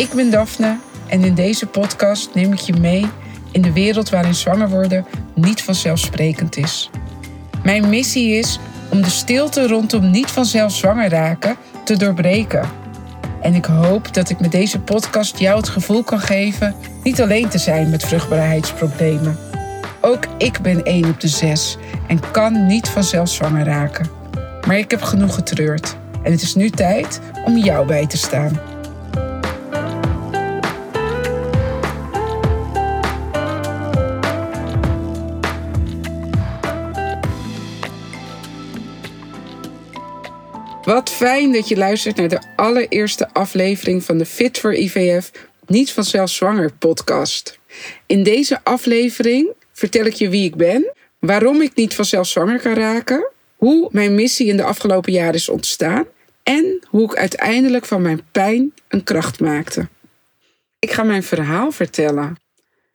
Ik ben Daphne en in deze podcast neem ik je mee in de wereld waarin zwanger worden niet vanzelfsprekend is. Mijn missie is om de stilte rondom niet vanzelf zwanger raken te doorbreken. En ik hoop dat ik met deze podcast jou het gevoel kan geven niet alleen te zijn met vruchtbaarheidsproblemen. Ook ik ben één op de zes en kan niet vanzelf zwanger raken. Maar ik heb genoeg getreurd en het is nu tijd om jou bij te staan. Wat fijn dat je luistert naar de allereerste aflevering van de Fit for IVF Niet vanzelf zwanger podcast. In deze aflevering vertel ik je wie ik ben, waarom ik niet vanzelf zwanger kan raken, hoe mijn missie in de afgelopen jaren is ontstaan en hoe ik uiteindelijk van mijn pijn een kracht maakte. Ik ga mijn verhaal vertellen.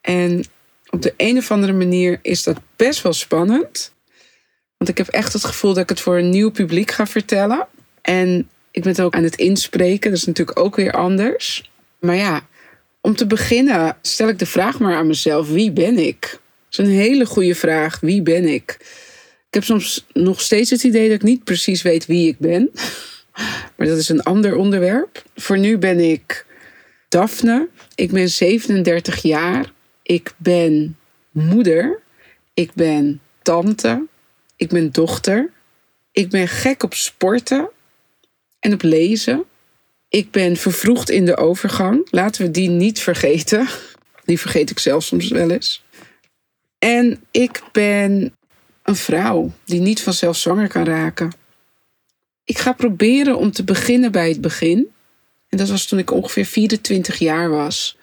En op de een of andere manier is dat best wel spannend. Want ik heb echt het gevoel dat ik het voor een nieuw publiek ga vertellen. En ik ben het ook aan het inspreken, dat is natuurlijk ook weer anders. Maar ja, om te beginnen stel ik de vraag maar aan mezelf: wie ben ik? Dat is een hele goede vraag. Wie ben ik? Ik heb soms nog steeds het idee dat ik niet precies weet wie ik ben. Maar dat is een ander onderwerp. Voor nu ben ik Daphne. Ik ben 37 jaar. Ik ben moeder. Ik ben tante. Ik ben dochter. Ik ben gek op sporten en op lezen. Ik ben vervroegd in de overgang. Laten we die niet vergeten. Die vergeet ik zelf soms wel eens. En ik ben een vrouw die niet vanzelf zwanger kan raken. Ik ga proberen om te beginnen bij het begin. En dat was toen ik ongeveer 24 jaar was.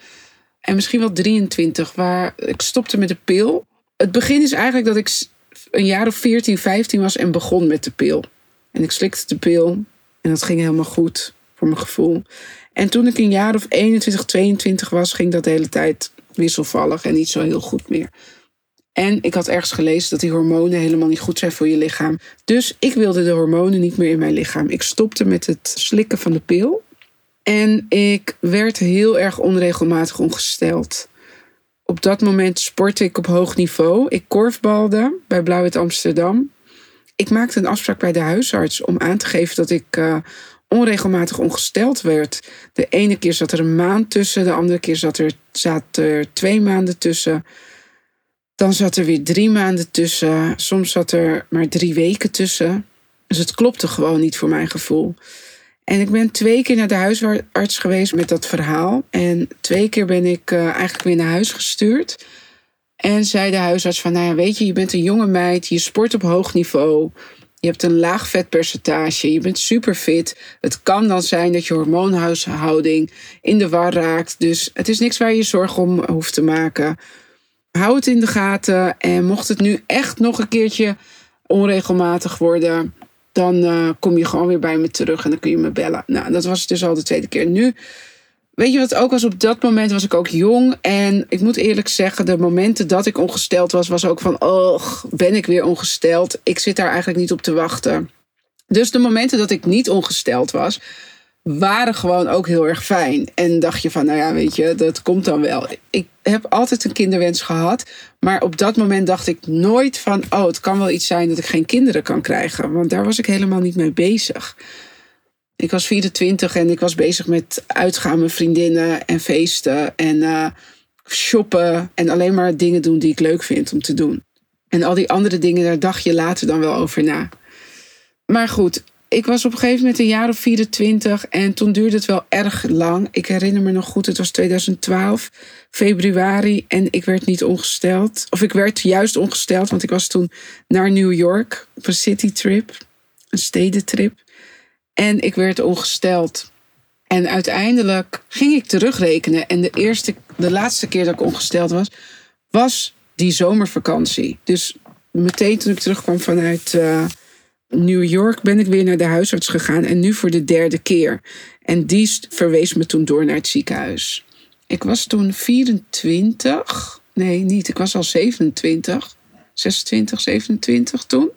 En misschien wel 23, waar ik stopte met de pil. Het begin is eigenlijk dat ik een jaar of 14, 15 was en begon met de pil. En ik slikte de pil en dat ging helemaal goed voor mijn gevoel. En toen ik een jaar of 21, 22 was, ging dat de hele tijd wisselvallig en niet zo heel goed meer. En ik had ergens gelezen dat die hormonen helemaal niet goed zijn voor je lichaam. Dus ik wilde de hormonen niet meer in mijn lichaam. Ik stopte met het slikken van de pil. En ik werd heel erg onregelmatig ongesteld. Op dat moment sportte ik op hoog niveau. Ik korfbalde bij Blauwit Amsterdam ik maakte een afspraak bij de huisarts om aan te geven dat ik uh, onregelmatig ongesteld werd. De ene keer zat er een maand tussen, de andere keer zat er, zat er twee maanden tussen. Dan zat er weer drie maanden tussen. Soms zat er maar drie weken tussen. Dus het klopte gewoon niet voor mijn gevoel. En ik ben twee keer naar de huisarts geweest met dat verhaal. En twee keer ben ik uh, eigenlijk weer naar huis gestuurd. En zei de huisarts van, nou ja, weet je, je bent een jonge meid, je sport op hoog niveau. Je hebt een laag vetpercentage, je bent super fit. Het kan dan zijn dat je hormoonhuishouding in de war raakt. Dus het is niks waar je zorgen om hoeft te maken. Hou het in de gaten en mocht het nu echt nog een keertje onregelmatig worden, dan uh, kom je gewoon weer bij me terug en dan kun je me bellen. Nou, dat was dus al de tweede keer. Nu Weet je wat ook was? Op dat moment was ik ook jong. En ik moet eerlijk zeggen, de momenten dat ik ongesteld was, was ook van: oh, ben ik weer ongesteld? Ik zit daar eigenlijk niet op te wachten. Dus de momenten dat ik niet ongesteld was, waren gewoon ook heel erg fijn. En dacht je van, nou ja, weet je, dat komt dan wel. Ik heb altijd een kinderwens gehad. Maar op dat moment dacht ik nooit van, oh, het kan wel iets zijn dat ik geen kinderen kan krijgen. Want daar was ik helemaal niet mee bezig. Ik was 24 en ik was bezig met uitgaan met vriendinnen en feesten en uh, shoppen en alleen maar dingen doen die ik leuk vind om te doen. En al die andere dingen, daar dacht je later dan wel over na. Maar goed, ik was op een gegeven moment een jaar of 24 en toen duurde het wel erg lang. Ik herinner me nog goed, het was 2012, februari en ik werd niet ongesteld. Of ik werd juist ongesteld, want ik was toen naar New York op een citytrip, een stedentrip. En ik werd ongesteld. En uiteindelijk ging ik terugrekenen. En de, eerste, de laatste keer dat ik ongesteld was, was die zomervakantie. Dus meteen toen ik terugkwam vanuit uh, New York, ben ik weer naar de huisarts gegaan. En nu voor de derde keer. En die verwees me toen door naar het ziekenhuis. Ik was toen 24. Nee, niet. Ik was al 27. 26, 27 toen.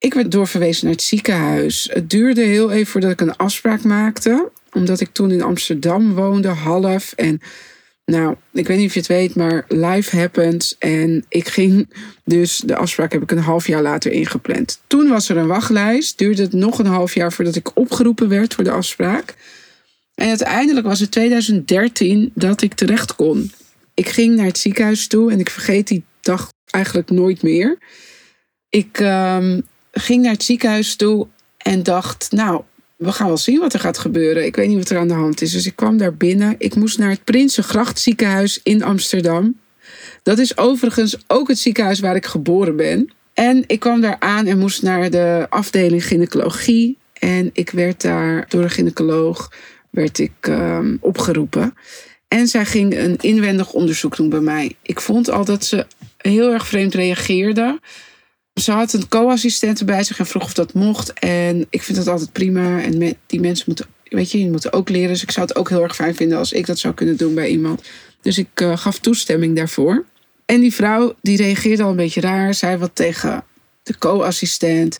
Ik werd doorverwezen naar het ziekenhuis. Het duurde heel even voordat ik een afspraak maakte. omdat ik toen in Amsterdam woonde, half. En nou, ik weet niet of je het weet, maar life happens. En ik ging dus, de afspraak heb ik een half jaar later ingepland. Toen was er een wachtlijst. Duurde het nog een half jaar voordat ik opgeroepen werd voor de afspraak. En uiteindelijk was het 2013 dat ik terecht kon. Ik ging naar het ziekenhuis toe en ik vergeet die dag eigenlijk nooit meer. Ik ehm, ging naar het ziekenhuis toe en dacht, nou, we gaan wel zien wat er gaat gebeuren. Ik weet niet wat er aan de hand is. Dus ik kwam daar binnen. Ik moest naar het Prinsengracht ziekenhuis in Amsterdam. Dat is overigens ook het ziekenhuis waar ik geboren ben. En ik kwam daar aan en moest naar de afdeling gynaecologie. En ik werd daar door een gynaecoloog werd ik, ehm, opgeroepen. En zij ging een inwendig onderzoek doen bij mij. Ik vond al dat ze heel erg vreemd reageerde. Ze had een co-assistent bij zich en vroeg of dat mocht. En ik vind dat altijd prima. En die mensen moeten, weet je, die moeten ook leren. Dus ik zou het ook heel erg fijn vinden als ik dat zou kunnen doen bij iemand. Dus ik uh, gaf toestemming daarvoor. En die vrouw die reageerde al een beetje raar. Zei wat tegen de co-assistent.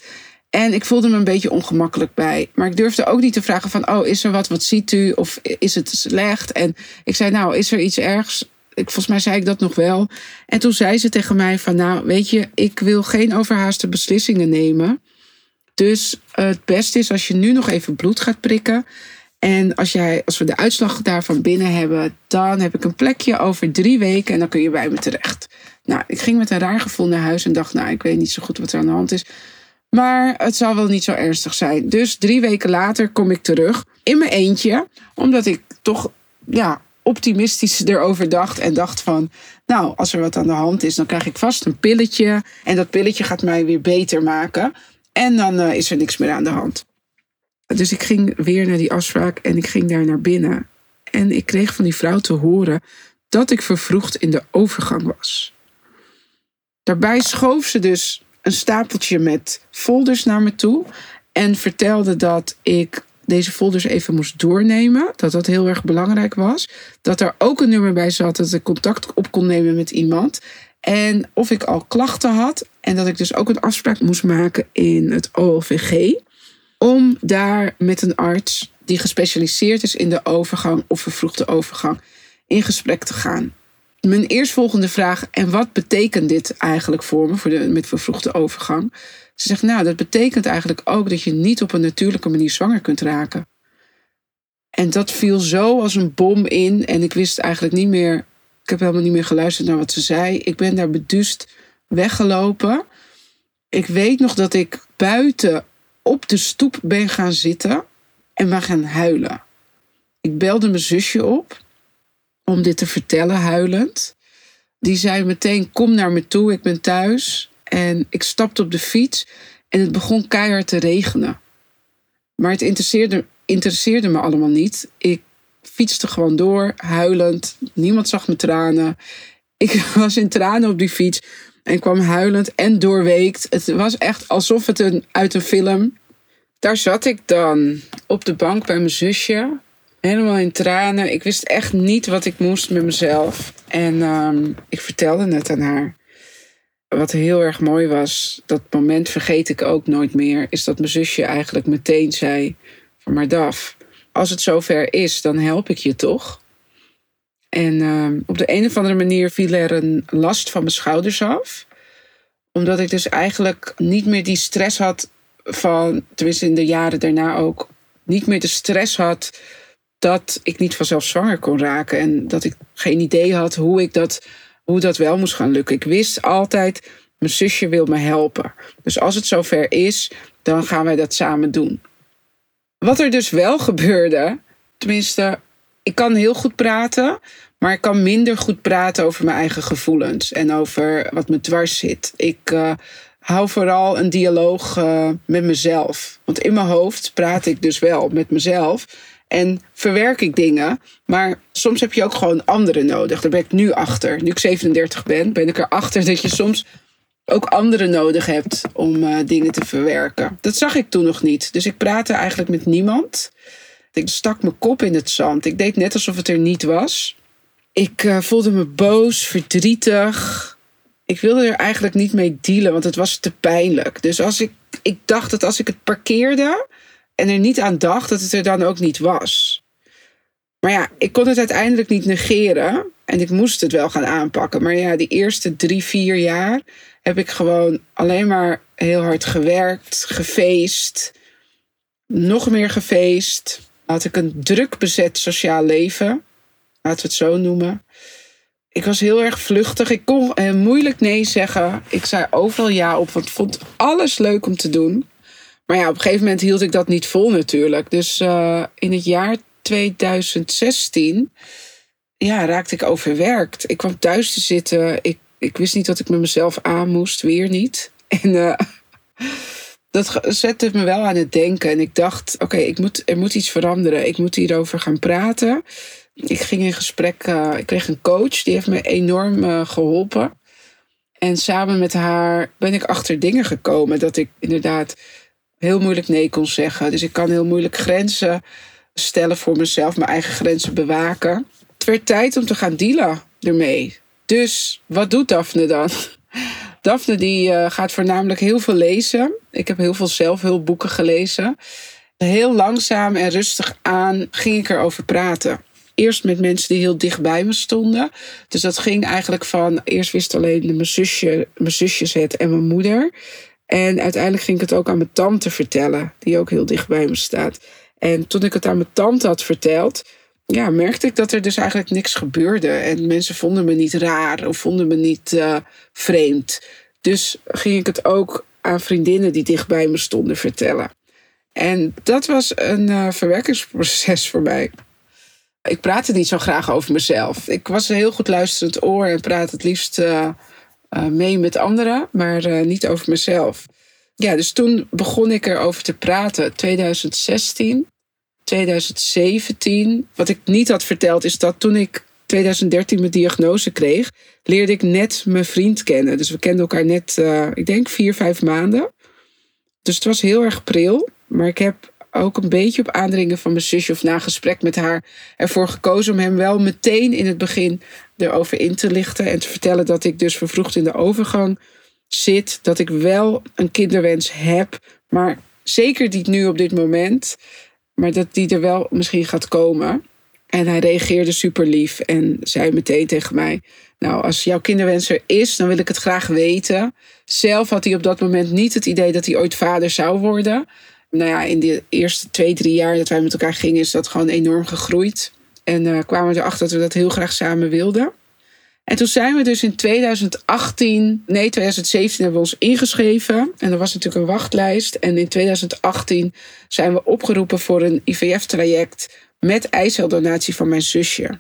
En ik voelde me een beetje ongemakkelijk bij. Maar ik durfde ook niet te vragen van... oh, is er wat, wat ziet u? Of is het slecht? En ik zei, nou, is er iets ergs? Ik, volgens mij zei ik dat nog wel. En toen zei ze tegen mij van... nou, weet je, ik wil geen overhaaste beslissingen nemen. Dus het beste is als je nu nog even bloed gaat prikken... En als, jij, als we de uitslag daarvan binnen hebben, dan heb ik een plekje over drie weken en dan kun je bij me terecht. Nou, ik ging met een raar gevoel naar huis en dacht, nou, ik weet niet zo goed wat er aan de hand is. Maar het zal wel niet zo ernstig zijn. Dus drie weken later kom ik terug in mijn eentje. Omdat ik toch ja, optimistisch erover dacht. En dacht van, nou, als er wat aan de hand is, dan krijg ik vast een pilletje. En dat pilletje gaat mij weer beter maken. En dan uh, is er niks meer aan de hand. Dus ik ging weer naar die afspraak en ik ging daar naar binnen. En ik kreeg van die vrouw te horen dat ik vervroegd in de overgang was. Daarbij schoof ze dus een stapeltje met folders naar me toe. En vertelde dat ik deze folders even moest doornemen. Dat dat heel erg belangrijk was. Dat er ook een nummer bij zat dat ik contact op kon nemen met iemand. En of ik al klachten had. En dat ik dus ook een afspraak moest maken in het OLVG. Om daar met een arts die gespecialiseerd is in de overgang of vervroegde overgang in gesprek te gaan mijn eerstvolgende vraag: en wat betekent dit eigenlijk voor me voor de, met vervroegde overgang? Ze zegt: Nou, dat betekent eigenlijk ook dat je niet op een natuurlijke manier zwanger kunt raken. En dat viel zo als een bom in. En ik wist eigenlijk niet meer. Ik heb helemaal niet meer geluisterd naar wat ze zei. Ik ben daar beduust weggelopen. Ik weet nog dat ik buiten op de stoep ben gaan zitten en ben gaan huilen. Ik belde mijn zusje op om dit te vertellen, huilend. Die zei meteen: Kom naar me toe, ik ben thuis. En ik stapte op de fiets en het begon keihard te regenen. Maar het interesseerde, interesseerde me allemaal niet. Ik fietste gewoon door, huilend. Niemand zag mijn tranen. Ik was in tranen op die fiets en kwam huilend en doorweekt. Het was echt alsof het een, uit een film. Daar zat ik dan op de bank bij mijn zusje helemaal in tranen. Ik wist echt niet wat ik moest met mezelf. En ehm, ik vertelde het aan haar. Wat heel erg mooi was, dat moment vergeet ik ook nooit meer, is dat mijn zusje eigenlijk meteen zei: van maar Daf, als het zover is, dan help ik je toch? En ehm, op de een of andere manier viel er een last van mijn schouders af. Omdat ik dus eigenlijk niet meer die stress had van, tenminste in de jaren daarna ook, niet meer de stress had dat ik niet vanzelf zwanger kon raken. En dat ik geen idee had hoe, ik dat, hoe dat wel moest gaan lukken. Ik wist altijd, mijn zusje wil me helpen. Dus als het zover is, dan gaan wij dat samen doen. Wat er dus wel gebeurde, tenminste, ik kan heel goed praten, maar ik kan minder goed praten over mijn eigen gevoelens en over wat me dwars zit. Ik uh, hou vooral een dialoog uh, met mezelf. Want in mijn hoofd praat ik dus wel met mezelf. En verwerk ik dingen. Maar soms heb je ook gewoon anderen nodig. Daar ben ik nu achter. Nu ik 37 ben, ben ik erachter dat je soms ook anderen nodig hebt om uh, dingen te verwerken. Dat zag ik toen nog niet. Dus ik praatte eigenlijk met niemand. Ik stak mijn kop in het zand. Ik deed net alsof het er niet was. Ik uh, voelde me boos, verdrietig. Ik wilde er eigenlijk niet mee dealen, want het was te pijnlijk. Dus als ik, ik dacht dat als ik het parkeerde, en er niet aan dacht dat het er dan ook niet was. Maar ja, ik kon het uiteindelijk niet negeren. En ik moest het wel gaan aanpakken. Maar ja, die eerste drie, vier jaar heb ik gewoon alleen maar heel hard gewerkt, gefeest. Nog meer gefeest. Had ik een druk bezet sociaal leven. Laten we het zo noemen. Ik was heel erg vluchtig. Ik kon eh, moeilijk nee zeggen. Ik zei overal ja op, want ik vond alles leuk om te doen. Maar ja, op een gegeven moment hield ik dat niet vol natuurlijk. Dus uh, in het jaar 2016 ja, raakte ik overwerkt. Ik kwam thuis te zitten. Ik, ik wist niet wat ik met mezelf aan moest. Weer niet. En uh, dat zette me wel aan het denken. En ik dacht, oké, ik moet er moet iets veranderen. Ik moet hierover gaan praten. Ik ging in gesprek. Uh, ik kreeg een coach. Die heeft me enorm geholpen. En samen met haar ben ik achter dingen gekomen. Dat ik inderdaad heel moeilijk nee kon zeggen. Dus ik kan heel moeilijk grenzen stellen voor mezelf. Mijn eigen grenzen bewaken. Het werd tijd om te gaan dealen ermee. Dus wat doet Daphne dan? Daphne die uh, gaat voornamelijk heel veel lezen. Ik heb heel veel zelfhulpboeken gelezen. Heel langzaam en rustig aan ging ik erover praten. Eerst met mensen die heel dicht bij me stonden. Dus dat ging eigenlijk van... Eerst wist alleen mijn, zusje, mijn zusjes het en mijn moeder. En uiteindelijk ging ik het ook aan mijn tante vertellen. Die ook heel dicht bij me staat. En toen ik het aan mijn tante had verteld ja, merkte ik dat er dus eigenlijk niks gebeurde. En mensen vonden me niet raar of vonden me niet uh, vreemd. Dus ging ik het ook aan vriendinnen die dicht bij me stonden vertellen. En dat was een uh, verwerkingsproces voor mij. Ik praatte niet zo graag over mezelf. Ik was een heel goed luisterend oor en praat het liefst uh, mee met anderen, maar niet over mezelf. Ja, dus toen begon ik erover te praten, 2016. 2017. Wat ik niet had verteld is dat toen ik 2013 mijn diagnose kreeg, leerde ik net mijn vriend kennen. Dus we kenden elkaar net, uh, ik denk, vier, vijf maanden. Dus het was heel erg pril. Maar ik heb ook een beetje op aandringen van mijn zusje of na gesprek met haar ervoor gekozen om hem wel meteen in het begin erover in te lichten en te vertellen dat ik dus vervroegd in de overgang zit, dat ik wel een kinderwens heb, maar zeker niet nu op dit moment. Maar dat die er wel misschien gaat komen. En hij reageerde super lief en zei meteen tegen mij: Nou, als jouw kinderwens er is, dan wil ik het graag weten. Zelf had hij op dat moment niet het idee dat hij ooit vader zou worden. Nou ja, in de eerste twee, drie jaar dat wij met elkaar gingen, is dat gewoon enorm gegroeid. En uh, kwamen we erachter dat we dat heel graag samen wilden. En toen zijn we dus in 2018, nee 2017 hebben we ons ingeschreven. En er was natuurlijk een wachtlijst. En in 2018 zijn we opgeroepen voor een IVF-traject met eiceldonatie van mijn zusje.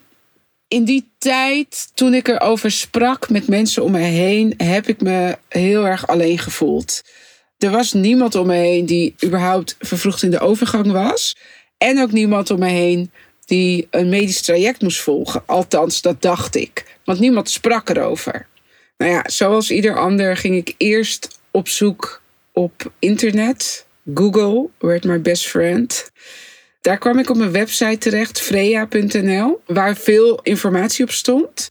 In die tijd, toen ik erover sprak met mensen om me heen, heb ik me heel erg alleen gevoeld. Er was niemand om me heen die überhaupt vervroegd in de overgang was. En ook niemand om me heen die een medisch traject moest volgen. Althans, dat dacht ik. Want niemand sprak erover. Nou ja, zoals ieder ander ging ik eerst op zoek op internet. Google werd my best friend. Daar kwam ik op een website terecht, freya.nl, waar veel informatie op stond.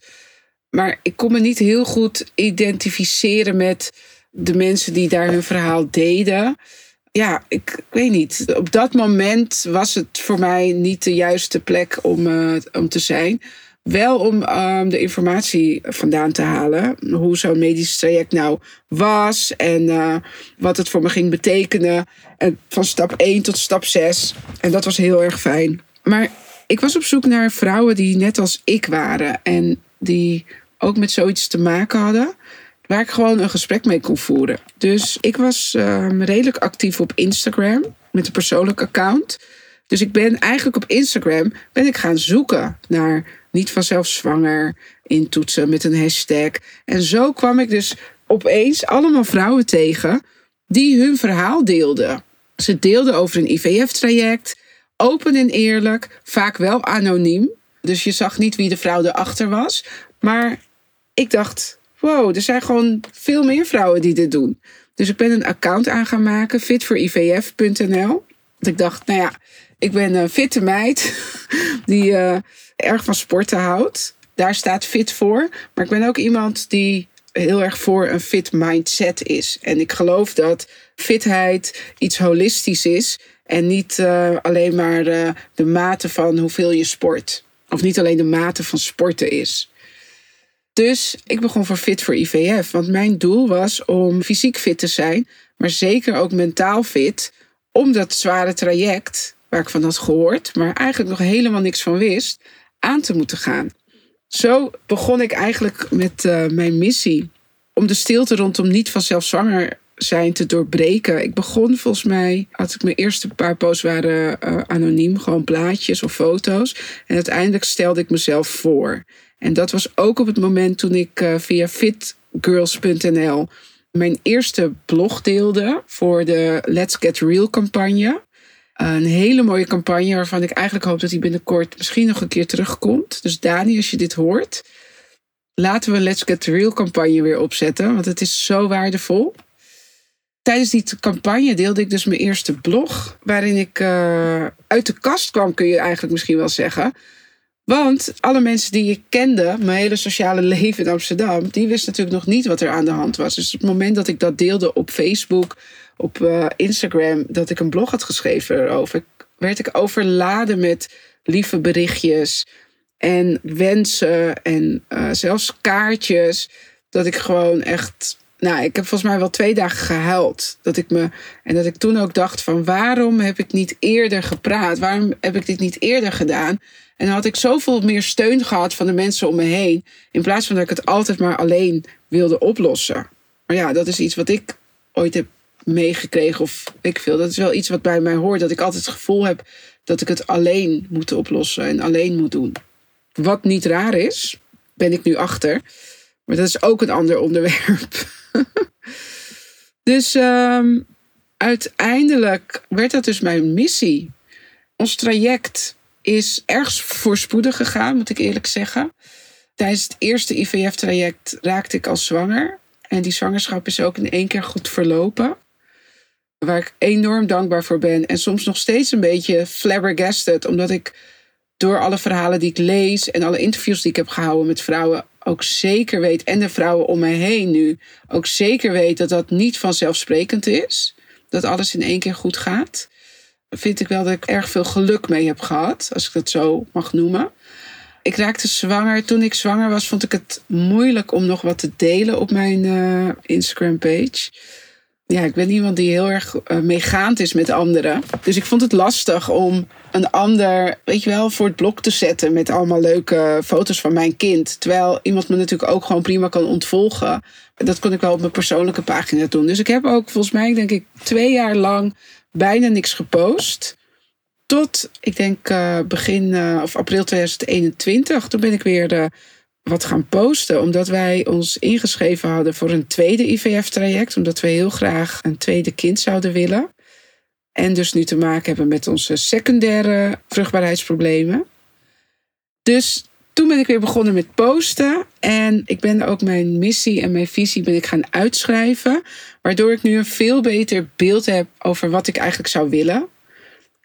Maar ik kon me niet heel goed identificeren met de mensen die daar hun verhaal deden ja, ik, weet niet. Op dat moment was het voor mij niet de juiste plek om, uh, om te zijn. Wel om um, de informatie vandaan te halen. Hoe zo'n medisch traject nou was. En uh, wat het voor me ging betekenen. En van stap 1 tot stap 6. En dat was heel erg fijn. Maar ik was op zoek naar vrouwen die net als ik waren. En die ook met zoiets te maken hadden waar ik gewoon een gesprek mee kon voeren. Dus ik was um, redelijk actief op Instagram met een persoonlijk account. Dus ik ben eigenlijk op Instagram ben ik gaan zoeken naar niet vanzelf zwanger intoetsen met een hashtag. En zo kwam ik dus opeens allemaal vrouwen tegen die hun verhaal deelden. Ze deelden over een IVF-traject, open en eerlijk, vaak wel anoniem. Dus je zag niet wie de vrouw erachter was. Maar ik dacht, wow, er zijn gewoon veel meer vrouwen die dit doen. Dus ik ben een account aan gaan maken, fitforivf.nl. Want ik dacht, nou ja, ik ben een fitte meid die uh, erg van sporten houdt. Daar staat fit voor. Maar ik ben ook iemand die heel erg voor een fit mindset is. En ik geloof dat fitheid iets holistisch is en niet uh, alleen maar uh, de mate van hoeveel je sport. Of niet alleen de mate van sporten is. Dus ik begon voor Fit voor IVF. Want mijn doel was om fysiek fit te zijn, maar zeker ook mentaal fit. Om dat zware traject, waar ik van had gehoord, maar eigenlijk nog helemaal niks van wist, aan te moeten gaan. Zo begon ik eigenlijk met uh, mijn missie om de stilte rondom niet vanzelf zwanger zijn te doorbreken. Ik begon volgens mij, had ik mijn eerste paar posts waren uh, anoniem, gewoon plaatjes of foto's. En uiteindelijk stelde ik mezelf voor. En dat was ook op het moment toen ik uh, via fitgirls.nl mijn eerste blog deelde voor de Let's Get Real campagne. Een hele mooie campagne waarvan ik eigenlijk hoop dat die binnenkort misschien nog een keer terugkomt. Dus Dani, als je dit hoort, laten we Let's Get Real campagne weer opzetten, want het is zo waardevol. Tijdens die campagne deelde ik dus mijn eerste blog, waarin ik uh, uit de kast kwam, kun je eigenlijk misschien wel zeggen. Want alle mensen die ik kende, mijn hele sociale leven in Amsterdam, die wisten natuurlijk nog niet wat er aan de hand was. Dus op het moment dat ik dat deelde op Facebook, op uh, Instagram, dat ik een blog had geschreven erover, werd ik overladen met lieve berichtjes en wensen en uh, zelfs kaartjes. Dat ik gewoon echt nou, ik heb volgens mij wel twee dagen gehuild. Dat ik me, en dat ik toen ook dacht van waarom heb ik niet eerder gepraat? Waarom heb ik dit niet eerder gedaan? En dan had ik zoveel meer steun gehad van de mensen om me heen. In plaats van dat ik het altijd maar alleen wilde oplossen. Maar ja, dat is iets wat ik ooit heb meegekregen. Of ik veel. Dat is wel iets wat bij mij hoort. Dat ik altijd het gevoel heb dat ik het alleen moet oplossen. En alleen moet doen. Wat niet raar is, ben ik nu achter. Maar dat is ook een ander onderwerp. dus um, uiteindelijk werd dat dus mijn missie. Ons traject is erg voorspoedig gegaan, moet ik eerlijk zeggen. Tijdens het eerste IVF-traject raakte ik al zwanger. En die zwangerschap is ook in één keer goed verlopen. Waar ik enorm dankbaar voor ben. En soms nog steeds een beetje flabbergasted. Omdat ik door alle verhalen die ik lees en alle interviews die ik heb gehouden met vrouwen ook zeker weet, en de vrouwen om mij heen nu, ook zeker weet dat dat niet vanzelfsprekend is. Dat alles in één keer goed gaat. Vind ik wel dat ik erg veel geluk mee heb gehad, als ik dat zo mag noemen. Ik raakte zwanger. Toen ik zwanger was, vond ik het moeilijk om nog wat te delen op mijn uh, Instagram-page ja, ik ben iemand die heel erg uh, meegaand is met anderen. Dus ik vond het lastig om een ander, weet je wel, voor het blok te zetten met allemaal leuke foto's van mijn kind. Terwijl iemand me natuurlijk ook gewoon prima kan ontvolgen. Dat kon ik wel op mijn persoonlijke pagina doen. Dus ik heb ook volgens mij, denk ik, twee jaar lang bijna niks gepost. Tot, ik denk, uh, begin uh, of april 2021. Toen ben ik weer wat gaan posten. Omdat wij ons ingeschreven hadden voor een tweede IVF-traject. Omdat we heel graag een tweede kind zouden willen. En dus nu te maken hebben met onze secundaire vruchtbaarheidsproblemen. Dus toen ben ik weer begonnen met posten. En ik ben ook mijn missie en mijn visie ben ik gaan uitschrijven. Waardoor ik nu een veel beter beeld heb over wat ik eigenlijk zou willen.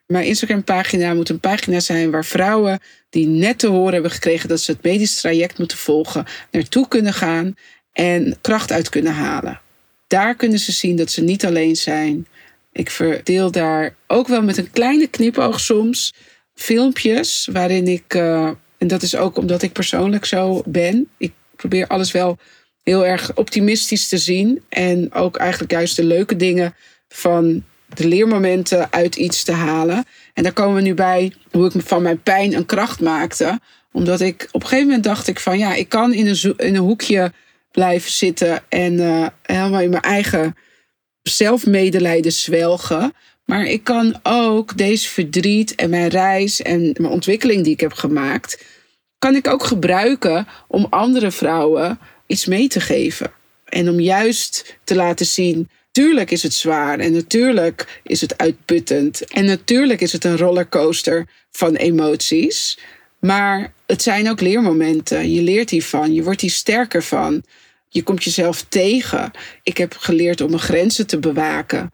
Mijn Instagram-pagina moet een pagina zijn waar vrouwen die net te horen hebben gekregen dat ze het medisch traject moeten volgen, naartoe kunnen gaan en kracht uit kunnen halen. Daar kunnen ze zien dat ze niet alleen zijn. Ik verdeel daar ook wel met een kleine knipoog soms filmpjes waarin ik, uh, en dat is ook omdat ik persoonlijk zo ben, ik probeer alles wel heel erg optimistisch te zien en ook eigenlijk juist de leuke dingen van de leermomenten uit iets te halen. En daar komen we nu bij hoe ik van mijn pijn een kracht maakte. Omdat ik op een gegeven moment dacht ik van ja, ik kan in een, in een hoekje blijven zitten en uh, helemaal in mijn eigen zelfmedelijden zwelgen. Maar ik kan ook deze verdriet en mijn reis en mijn ontwikkeling die ik heb gemaakt, kan ik ook gebruiken om andere vrouwen iets mee te geven. En om juist te laten zien Natuurlijk is het zwaar en natuurlijk is het uitputtend. En natuurlijk is het een rollercoaster van emoties. Maar het zijn ook leermomenten. Je leert hiervan, je wordt hier sterker van. Je komt jezelf tegen. Ik heb geleerd om mijn grenzen te bewaken.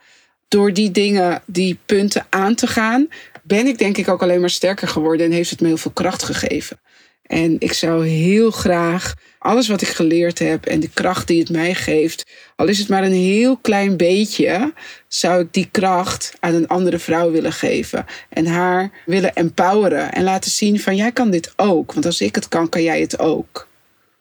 Door die dingen, die punten aan te gaan, ben ik denk ik ook alleen maar sterker geworden en heeft het me heel veel kracht gegeven. En ik zou heel graag alles wat ik geleerd heb en de kracht die het mij geeft, al is het maar een heel klein beetje, zou ik die kracht aan een andere vrouw willen geven. En haar willen empoweren en laten zien van jij kan dit ook. Want als ik het kan, kan jij het ook.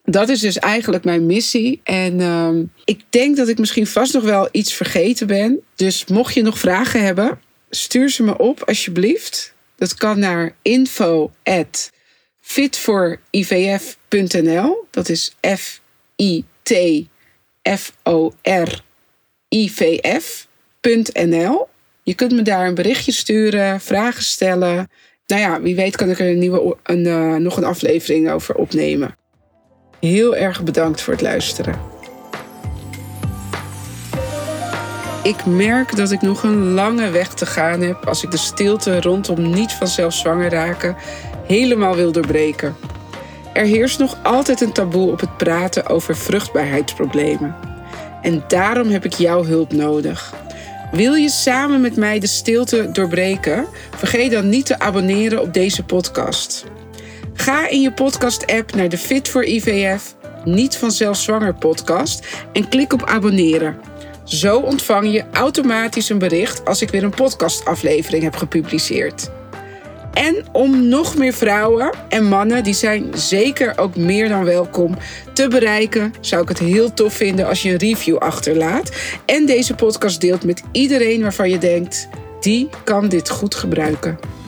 Dat is dus eigenlijk mijn missie. En ehm, ik denk dat ik misschien vast nog wel iets vergeten ben. Dus mocht je nog vragen hebben, stuur ze me op alsjeblieft. Dat kan naar info fitforivf.nl. Dat is F-I-T-F-O-R-I-V-F.nl. Je kunt me daar een berichtje sturen, vragen stellen. Nou ja, wie weet kan ik er een nieuwe, een, uh, nog een aflevering over opnemen. Heel erg bedankt voor het luisteren. Ik merk dat ik nog een lange weg te gaan heb als ik de stilte rondom niet vanzelf zwanger raken helemaal wil doorbreken. Er heerst nog altijd een taboe op het praten over vruchtbaarheidsproblemen. En daarom heb ik jouw hulp nodig. Wil je samen met mij de stilte doorbreken? Vergeet dan niet te abonneren op deze podcast. Ga in je podcast-app naar de Fit voor IVF Niet vanzelf zwanger podcast en klik op abonneren. Zo ontvang je automatisch een bericht als ik weer een podcastaflevering heb gepubliceerd. En om nog meer vrouwen en mannen, die zijn zeker ook meer dan welkom, te bereiken, zou ik het heel tof vinden als je een review achterlaat. En deze podcast deelt met iedereen waarvan je denkt, die kan dit goed gebruiken.